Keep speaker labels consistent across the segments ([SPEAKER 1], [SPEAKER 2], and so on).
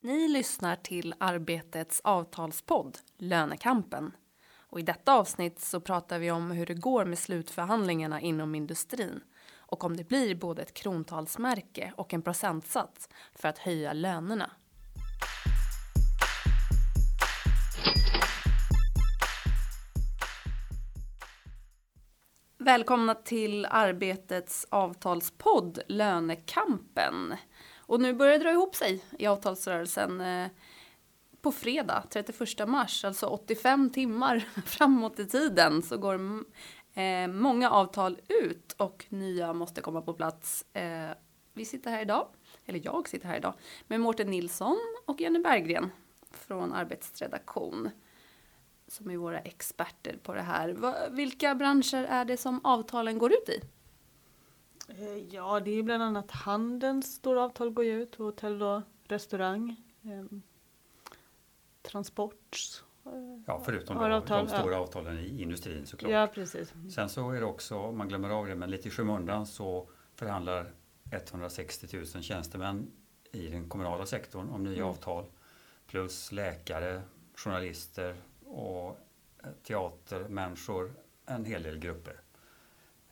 [SPEAKER 1] Ni lyssnar till Arbetets avtalspodd Lönekampen. Och I detta avsnitt så pratar vi om hur det går med slutförhandlingarna inom industrin och om det blir både ett krontalsmärke och en procentsats för att höja lönerna. Välkomna till Arbetets avtalspodd Lönekampen. Och nu börjar det dra ihop sig i avtalsrörelsen. Eh, på fredag, 31 mars, alltså 85 timmar framåt i tiden, så går eh, många avtal ut och nya måste komma på plats. Eh, vi sitter här idag, eller jag sitter här idag, med Mårten Nilsson och Jenny Berggren från Arbetsredaktion som är våra experter på det här. vilka branscher är det som avtalen går ut i?
[SPEAKER 2] Eh, ja, det är bland annat handelns stora avtal går ut, hotell och restaurang, eh, transport.
[SPEAKER 3] Eh, ja, förutom då, avtal, de stora ja. avtalen i industrin såklart.
[SPEAKER 2] Ja, precis.
[SPEAKER 3] Sen så är det också, man glömmer av det, men lite i skymundan så förhandlar 160 000 tjänstemän i den kommunala sektorn om nya mm. avtal. Plus läkare, journalister och teatermänniskor, en hel del grupper.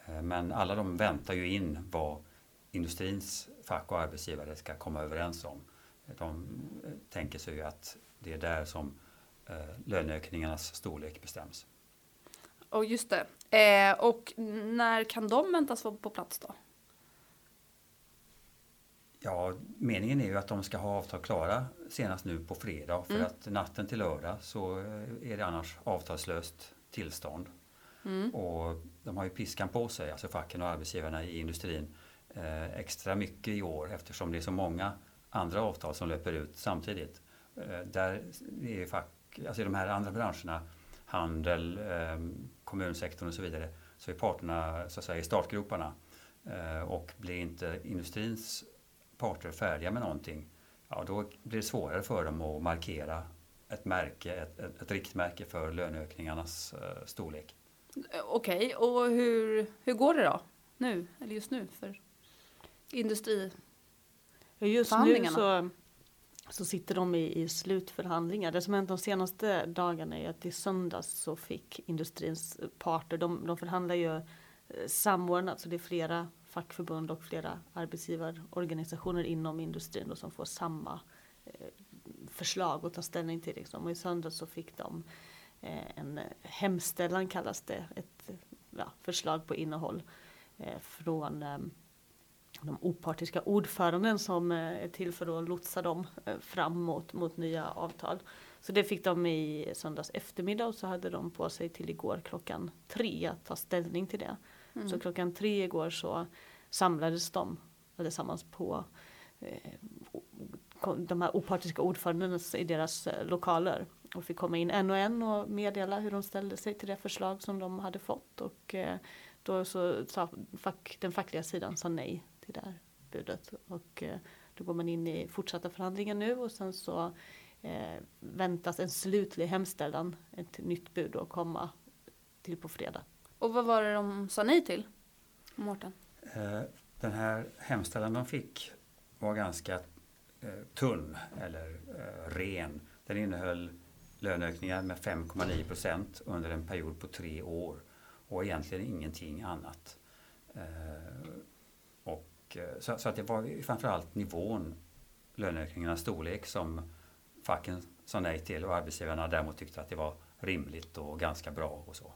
[SPEAKER 3] Eh, men alla de väntar ju in vad industrins fack och arbetsgivare ska komma överens om. De eh, tänker sig ju att det är där som eh, löneökningarnas storlek bestäms.
[SPEAKER 1] Och just det. och när kan de väntas vara på plats då?
[SPEAKER 3] Ja, meningen är ju att de ska ha avtal klara senast nu på fredag för mm. att natten till lördag så är det annars avtalslöst tillstånd. Mm. Och de har ju piskan på sig, alltså facken och arbetsgivarna i industrin, eh, extra mycket i år eftersom det är så många andra avtal som löper ut samtidigt. Eh, där är fack, alltså i de här andra branscherna, handel, eh, kommunsektorn och så vidare, så är parterna så att säga i startgroparna. Eh, och blir inte industrins parter färdiga med någonting, ja då blir det svårare för dem att markera ett märke, ett, ett, ett riktmärke för löneökningarnas eh, storlek.
[SPEAKER 1] Okej, okay. och hur, hur går det då nu, eller just nu för industri?
[SPEAKER 2] Just nu så, så sitter de i, i slutförhandlingar. Det som hänt de senaste dagarna är att i söndags så fick industrins parter, de, de förhandlar ju eh, samordnat, så det är flera fackförbund och flera arbetsgivarorganisationer inom industrin då, som får samma eh, förslag att ta ställning till. Liksom. Och i söndags så fick de en hemställan kallas det, ett ja, förslag på innehåll eh, från eh, de opartiska ordföranden som är till för att lotsa dem fram mot, mot nya avtal. Så det fick de i söndags eftermiddag och så hade de på sig till igår klockan tre att ta ställning till det. Mm. Så klockan tre igår så samlades de allesammans på eh, de här opartiska ordförandena i deras lokaler och fick komma in en och en och meddela hur de ställde sig till det förslag som de hade fått. Och eh, då så sa fack, den fackliga sidan sa nej till det här budet. Och eh, då går man in i fortsatta förhandlingar nu och sen så eh, väntas en slutlig hemställan, ett nytt bud att komma till på fredag.
[SPEAKER 1] Och vad var det de sa nej till? Mårten?
[SPEAKER 3] Den här hemställan de fick var ganska tunn eller ren. Den innehöll löneökningar med 5,9 procent under en period på tre år och egentligen ingenting annat. Eh, och, eh, så, så, att det var framförallt nivån, löneökningarnas storlek som facken sa nej till och arbetsgivarna däremot tyckte att det var rimligt och ganska bra och så.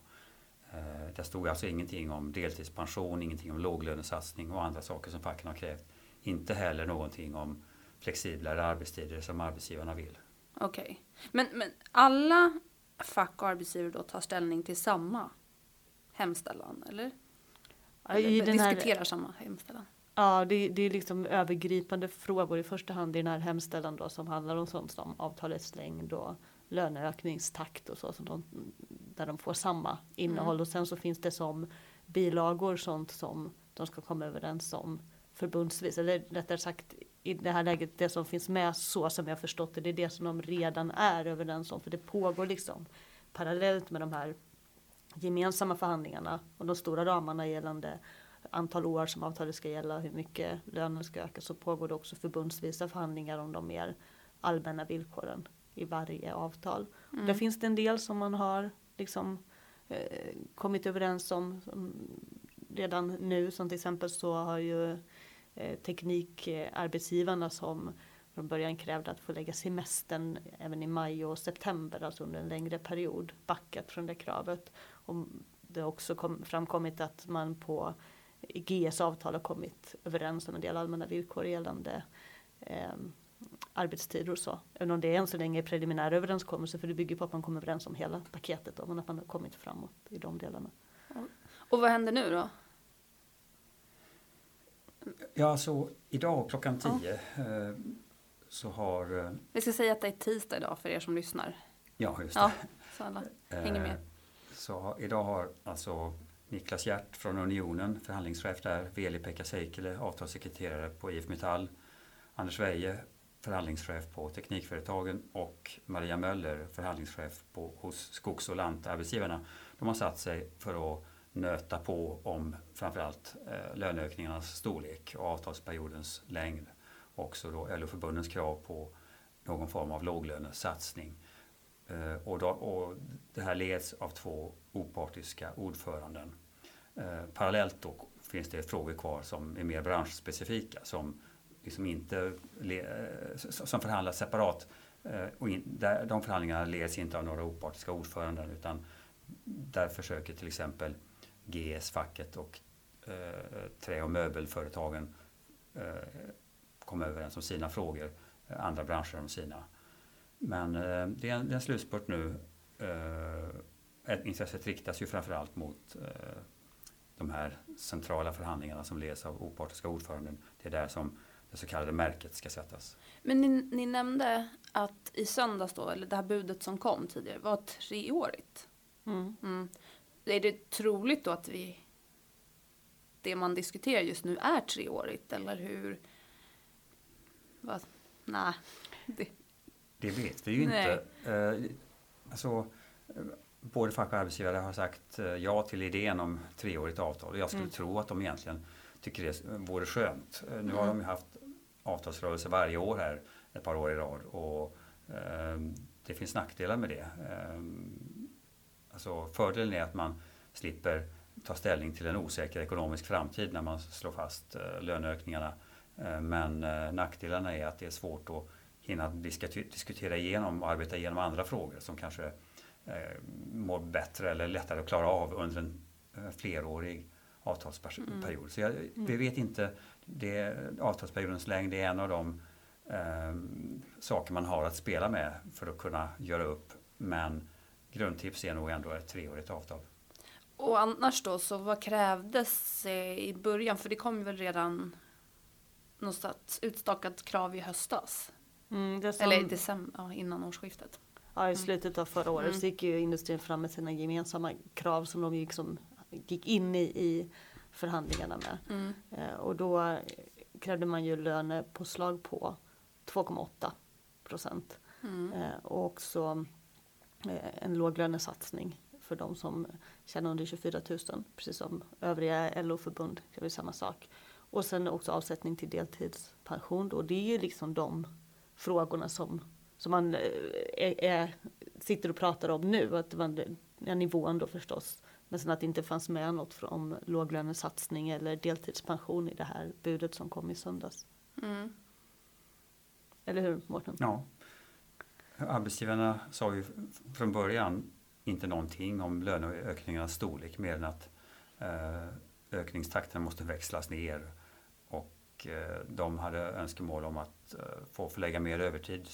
[SPEAKER 3] Eh, det stod alltså ingenting om deltidspension, ingenting om låglönesatsning och andra saker som facken har krävt. Inte heller någonting om flexiblare arbetstider som arbetsgivarna vill.
[SPEAKER 1] Okej. Okay. Men, men alla fack och arbetsgivare då tar ställning till samma hemställan, eller? eller diskuterar här, samma hemställan?
[SPEAKER 2] Ja, det, det, är liksom övergripande frågor i första hand i den här hemställan då som handlar om sånt som avtalets längd och löneökningstakt och så, så de, där de får samma innehåll mm. och sen så finns det som bilagor sånt som de ska komma överens om förbundsvis eller rättare sagt i det här läget, det som finns med så som jag förstått det, det är det som de redan är överens om. För det pågår liksom parallellt med de här gemensamma förhandlingarna och de stora ramarna gällande antal år som avtalet ska gälla, hur mycket lönen ska öka, så pågår det också förbundsvisa förhandlingar om de mer allmänna villkoren i varje avtal. Mm. Där finns det en del som man har liksom eh, kommit överens om redan nu. Som till exempel så har ju eh, teknikarbetsgivarna som från början krävde att få lägga semestern även i maj och september, alltså under en längre period, backat från det kravet. Och det har också kom, framkommit att man på GS avtal har kommit överens om en del allmänna villkor gällande eh, arbetstider och så. Även om det än så länge är preliminär överenskommelse för det bygger på att man kommer överens om hela paketet då, men att man har kommit framåt i de delarna.
[SPEAKER 1] Och vad händer nu då?
[SPEAKER 3] Ja, så idag klockan 10 ja. eh, så har... Eh,
[SPEAKER 1] Vi ska säga att det är tisdag idag för er som lyssnar.
[SPEAKER 3] Ja, just det.
[SPEAKER 1] Ja, så alla hänger med. Eh,
[SPEAKER 3] så idag har alltså Niklas Hjärt från Unionen, förhandlingschef där, Veli-Pekka Seikkele, avtalssekreterare på IF Metall, Anders Weije, förhandlingschef på Teknikföretagen och Maria Möller, förhandlingschef på, hos Skogs och lantarbetsgivarna. De har satt sig för att nöta på om framförallt eh, löneökningarnas storlek och avtalsperiodens längd. Också då LO-förbundens krav på någon form av låglönesatsning. Eh, och, då, och det här leds av två opartiska ordföranden. Eh, parallellt då finns det frågor kvar som är mer branschspecifika som liksom inte eh, som förhandlas separat. Eh, och in, där, de förhandlingarna leds inte av några opartiska ordföranden utan där försöker till exempel GS-facket och eh, trä och möbelföretagen eh, komma överens om sina frågor, eh, andra branscher om sina. Men eh, det, är en, det är en slutspurt nu. intresset riktas ju framförallt mot de här centrala förhandlingarna som leds av opartiska ordföranden. Det är där som det så kallade märket ska sättas.
[SPEAKER 1] Men ni, ni, nämnde att i söndags då, eller det här budet som kom tidigare, var treårigt. Mm. Mm. Är det troligt då att vi, det man diskuterar just nu är treårigt eller hur? Nej.
[SPEAKER 3] Det. det vet vi ju Nej. inte. Eh, alltså, både fack och arbetsgivare har sagt eh, ja till idén om treårigt avtal. Jag skulle mm. tro att de egentligen tycker det vore skönt. Eh, nu har de ju haft avtalsrörelse varje år här ett par år i rad och eh, det finns nackdelar med det. Eh, alltså fördelen är att man slipper ta ställning till en osäker ekonomisk framtid när man slår fast eh, löneökningarna. Eh, men eh, nackdelarna är att det är svårt att hinna diskutera igenom och arbeta igenom andra frågor som kanske mår bättre eller lättare att klara av under en flerårig avtalsperiod. Mm. Så jag, vi mm. vet inte, det, avtalsperiodens längd är en av de eh, saker man har att spela med för att kunna göra upp. Men grundtips är nog ändå ett treårigt avtal.
[SPEAKER 1] Och annars då, så vad krävdes i början? För det kom väl redan något utstakat krav i höstas? Mm, som... Eller i december, ja, innan årsskiftet.
[SPEAKER 2] Ja, i slutet av förra året mm. så gick ju industrin fram med sina gemensamma krav som de gick, som, gick in i, i förhandlingarna med. Mm. Eh, och då krävde man ju lönepåslag på 2,8 procent. Mm. Eh, och också en låglönesatsning för de som tjänar under 24 000. Precis som övriga LO-förbund gör samma sak. Och sen också avsättning till deltidspension. Då. Det är ju liksom de frågorna som, som man eh, är, är, sitter och pratar om nu. Att man, ja, nivån då förstås. Men sen att det inte fanns med något om låglönesatsning eller deltidspension i det här budet som kom i söndags. Mm. Eller hur Mårten?
[SPEAKER 3] Ja. Arbetsgivarna sa ju från början inte någonting om löneökningarnas storlek mer än att eh, ökningstakten måste växlas ner. Och eh, de hade önskemål om att eh, få förlägga mer övertid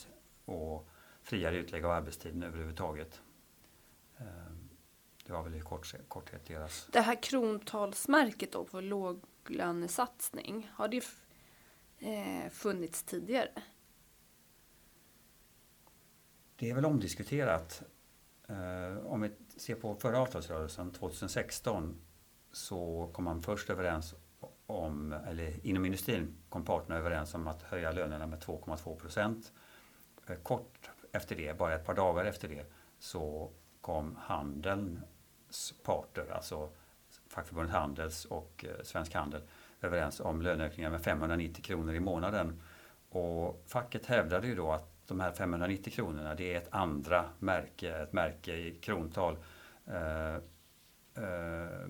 [SPEAKER 3] och friare utlägg av arbetstiden överhuvudtaget. Eh, det var väl i kort, korthet deras...
[SPEAKER 1] Det här krontalsmärket då på låglönesatsning, har det eh, funnits tidigare?
[SPEAKER 3] Det är väl omdiskuterat. Eh, om vi ser på förra avtalsrörelsen 2016 så kom man först överens om, eller inom industrin kom parterna överens om att höja lönerna med 2,2 procent. Eh, kort efter det, bara ett par dagar efter det, så kom handelns parter, alltså fackförbundet Handels och eh, Svensk Handel, överens om löneökningar med 590 kronor i månaden. Och facket hävdade ju då att de här 590 kronorna det är ett andra märke, ett märke i krontal. Eh, eh,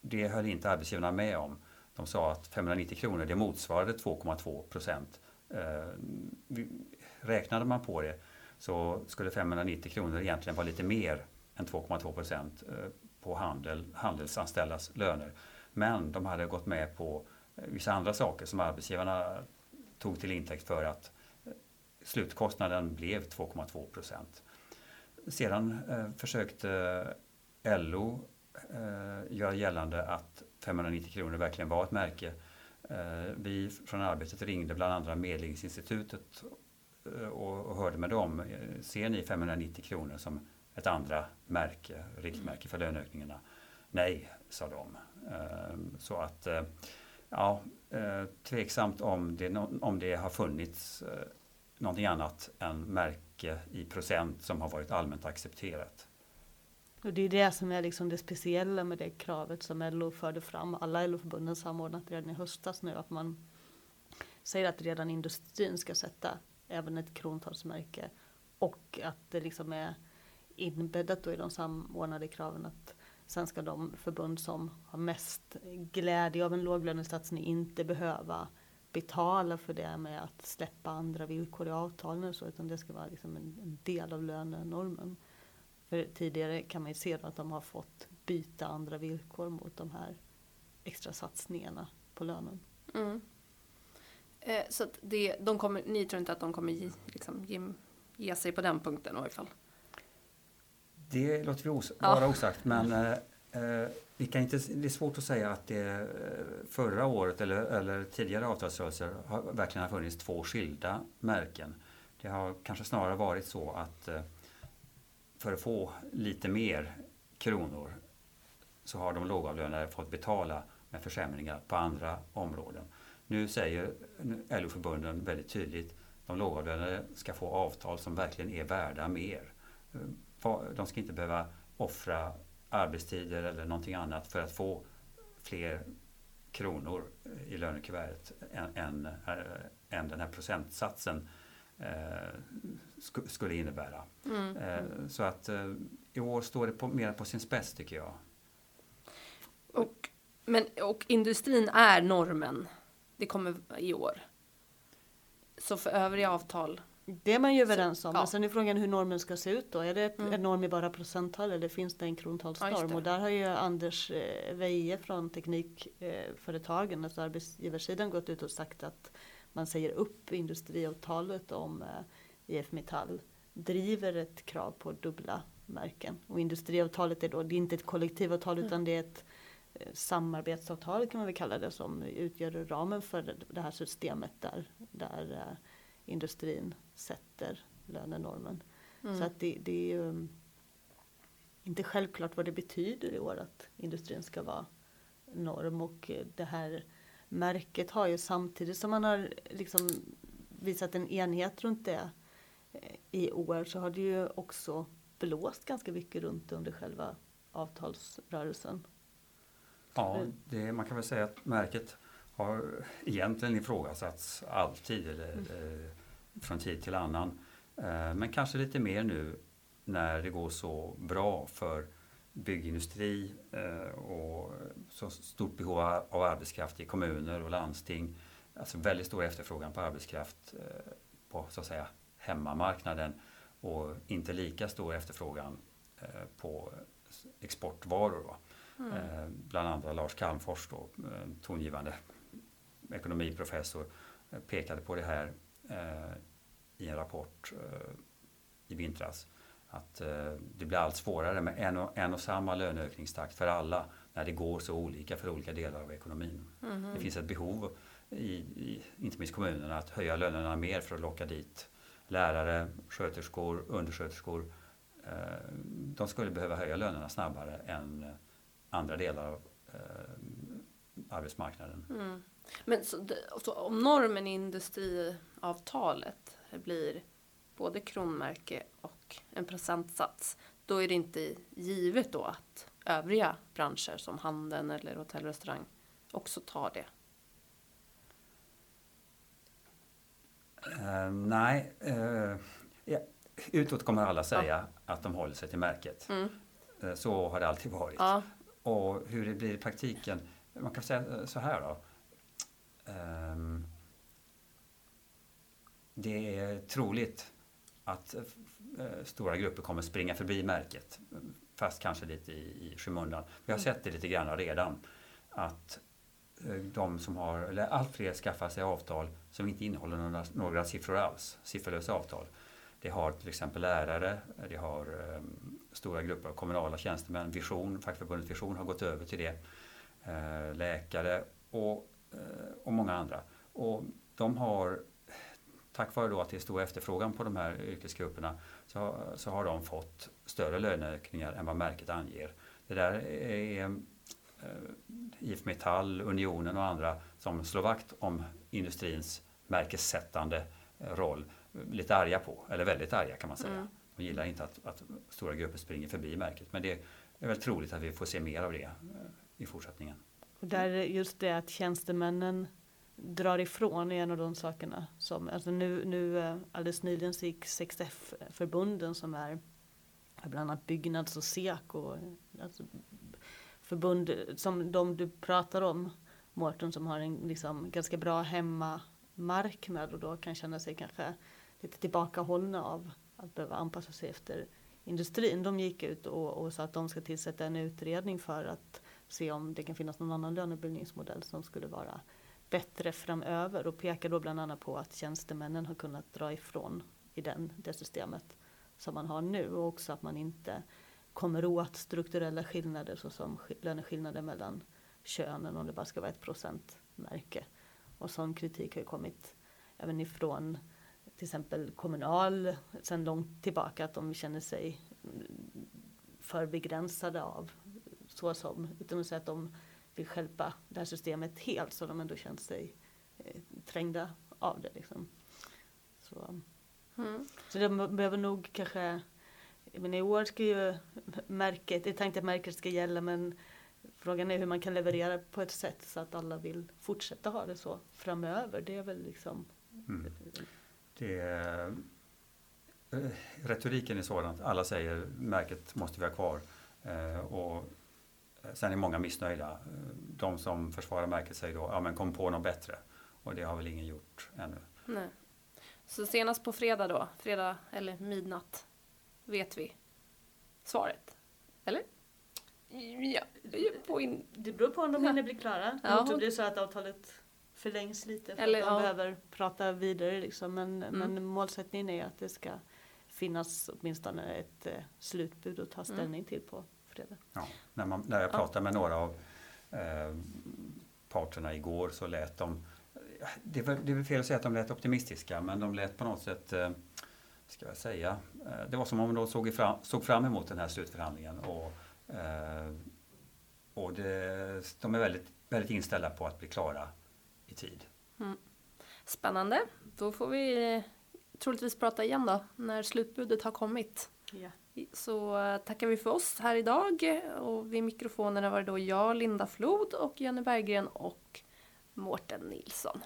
[SPEAKER 3] det höll inte arbetsgivarna med om. De sa att 590 kronor det motsvarade 2,2 procent. Eh, räknade man på det så skulle 590 kronor egentligen vara lite mer än 2,2 procent eh, på handel, handelsanställdas löner. Men de hade gått med på vissa andra saker som arbetsgivarna tog till intäkt för att slutkostnaden blev 2,2 procent. Sedan eh, försökte eh, LO eh, göra gällande att 590 kronor verkligen var ett märke. Eh, vi från arbetet ringde bland andra Medlingsinstitutet eh, och, och hörde med dem. Eh, Ser ni 590 kronor som ett andra märke, riktmärke för löneökningarna? Nej, sa de. Ehm, så att eh, ja, eh, tveksamt om det, om det har funnits eh, någonting annat än märke i procent som har varit allmänt accepterat.
[SPEAKER 2] Och det är det som är liksom det speciella med det kravet som LO förde fram. Alla LO-förbunden samordnat redan i höstas nu att man säger att redan industrin ska sätta även ett krontalsmärke och att det liksom är inbäddat då i de samordnade kraven att sen ska de förbund som har mest glädje av en låglönesatsning inte behöva betala för det med att släppa andra villkor i avtalen så, utan det ska vara liksom en, en del av lönenormen. För tidigare kan man ju se att de har fått byta andra villkor mot de här extra satsningarna på lönen. Mm.
[SPEAKER 1] Eh, så det, de kommer, ni tror inte att de kommer ge, liksom, ge, ge sig på den punkten i alla fall?
[SPEAKER 3] Det låter vi os vara ja. osagt men eh, eh, vi kan inte, det är svårt att säga att det eh, förra året eller, eller tidigare avtalsrörelser har, verkligen har funnits två skilda märken. Det har kanske snarare varit så att eh, för att få lite mer kronor så har de lågavlönade fått betala med försämringar på andra områden. Nu säger LO-förbunden väldigt tydligt de lågavlönade ska få avtal som verkligen är värda mer eh, de ska inte behöva offra arbetstider eller någonting annat för att få fler kronor i lönekuvertet än, än, äh, än den här procentsatsen eh, sk skulle innebära. Mm. Eh, så att eh, i år står det på, mer på sin spets tycker jag.
[SPEAKER 1] Och, men, och industrin är normen. Det kommer i år. Så för övriga avtal
[SPEAKER 2] det är man ju överens om. Ja. Men sen är frågan hur normen ska se ut då. Är det mm. en norm i bara procenttal eller finns det en krontalsnorm? Ja, och där har ju Anders eh, Veje från Teknikföretagen, alltså arbetsgivarsidan, gått ut och sagt att man säger upp industriavtalet om eh, IF Metall driver ett krav på dubbla märken. Och industriavtalet är då, det är inte ett kollektivavtal mm. utan det är ett eh, samarbetsavtal kan man väl kalla det som utgör ramen för det här systemet där, där industrin sätter lönenormen. Mm. Så att det, det, är ju mm, inte självklart vad det betyder i år att industrin ska vara norm och det här märket har ju samtidigt som man har liksom visat en enhet runt det eh, i år så har det ju också blåst ganska mycket runt under själva avtalsrörelsen.
[SPEAKER 3] Ja, det, man kan väl säga att märket har egentligen ifrågasatts alltid. Eller, mm. Från tid till annan. Eh, men kanske lite mer nu när det går så bra för byggindustri eh, och så stort behov av arbetskraft i kommuner och landsting. Alltså väldigt stor efterfrågan på arbetskraft eh, på så att säga hemmamarknaden och inte lika stor efterfrågan på exportvaror. Då. Mm. Bland andra Lars Calmfors, då, tongivande ekonomiprofessor, pekade på det här eh, i en rapport eh, i vintras att eh, det blir allt svårare med en och, en och samma löneökningstakt för alla när det går så olika för olika delar av ekonomin. Mm. Det finns ett behov, i, i, inte minst kommunerna, att höja lönerna mer för att locka dit lärare, sköterskor, undersköterskor. De skulle behöva höja lönerna snabbare än andra delar av arbetsmarknaden. Mm.
[SPEAKER 1] Men så, så, om normen i industriavtalet blir både kronmärke och en procentsats, då är det inte givet då att övriga branscher som handeln eller hotell och restaurang också tar det?
[SPEAKER 3] Uh, nej, uh, ja, utåt kommer alla säga ja. att de håller sig till märket. Mm. Uh, så har det alltid varit. Ja. Och hur det blir i praktiken, man kan säga så här då. Um, det är troligt att stora grupper kommer springa förbi märket, fast kanske lite i, i skymundan. Vi har mm. sett det lite grann redan, att Eh, de som har, eller allt fler skaffar sig avtal som inte innehåller några, några siffror alls, sifferlösa avtal. Det har till exempel lärare, det har um, stora grupper av kommunala tjänstemän, Vision, fackförbundet Vision har gått över till det, uh, läkare och, och många andra. Och de har, tack vare då att det är stor efterfrågan på de här yrkesgrupperna, så, så har de fått större löneökningar än vad märket anger. Det där är Eh, IF Metall, Unionen och andra som slår vakt om industrins märkessättande eh, roll lite arga på, eller väldigt arga kan man säga. Mm. De gillar inte att, att, stora grupper springer förbi märket men det är väl troligt att vi får se mer av det eh, i fortsättningen.
[SPEAKER 2] Och där just det att tjänstemännen drar ifrån är en av de sakerna som, alltså nu, nu eh, alldeles nyligen så gick 6F-förbunden som är bland annat Byggnads och Seko, alltså förbund som de du pratar om, Mårten, som har en liksom ganska bra hemmamarknad och då kan känna sig kanske lite tillbakahållna av att behöva anpassa sig efter industrin. De gick ut och, och sa att de ska tillsätta en utredning för att se om det kan finnas någon annan lönebildningsmodell som skulle vara bättre framöver och pekar då bland annat på att tjänstemännen har kunnat dra ifrån i den, det systemet som man har nu och också att man inte kommer åt strukturella skillnader såsom löneskillnader mellan könen om det bara ska vara ett procentmärke. Och sån kritik har ju kommit även ifrån till exempel Kommunal sedan långt tillbaka att de känner sig för begränsade av så som, utan att säga att de vill skälpa det här systemet helt så de ändå känt sig eh, trängda av det. Liksom. Så, mm. så de behöver nog kanske men i år ska ju märket, det är tänkt att märket ska gälla men frågan är hur man kan leverera på ett sätt så att alla vill fortsätta ha det så framöver. Det är väl liksom mm.
[SPEAKER 3] det är, eh, Retoriken är sådan att alla säger märket måste vi ha kvar. Eh, och sen är många missnöjda. De som försvarar märket säger då, ja men kom på något bättre. Och det har väl ingen gjort ännu. Nej.
[SPEAKER 1] Så senast på fredag då, fredag eller midnatt vet vi svaret. Eller?
[SPEAKER 2] Ja, det, på in... det beror på om de hinner bli klara. Ja. Det blir så att avtalet förlängs lite för Eller, att de ja. behöver prata vidare. Liksom. Men, mm. men målsättningen är att det ska finnas åtminstone ett eh, slutbud att ta mm. ställning mm. till på fredag.
[SPEAKER 3] Ja, när, man, när jag pratade ja. med några av eh, parterna igår så lät de, det är, det är fel att säga att de lät optimistiska, men de lät på något sätt eh, ska jag säga, eh, det var som om de såg fram, såg fram emot den här slutförhandlingen. Och, eh, och det, de är väldigt, väldigt inställda på att bli klara i tid. Mm.
[SPEAKER 1] Spännande. Då får vi troligtvis prata igen då när slutbudet har kommit. Ja. Så tackar vi för oss här idag och vid mikrofonerna var det då jag, Linda Flod och Jenny Berggren och Mårten Nilsson.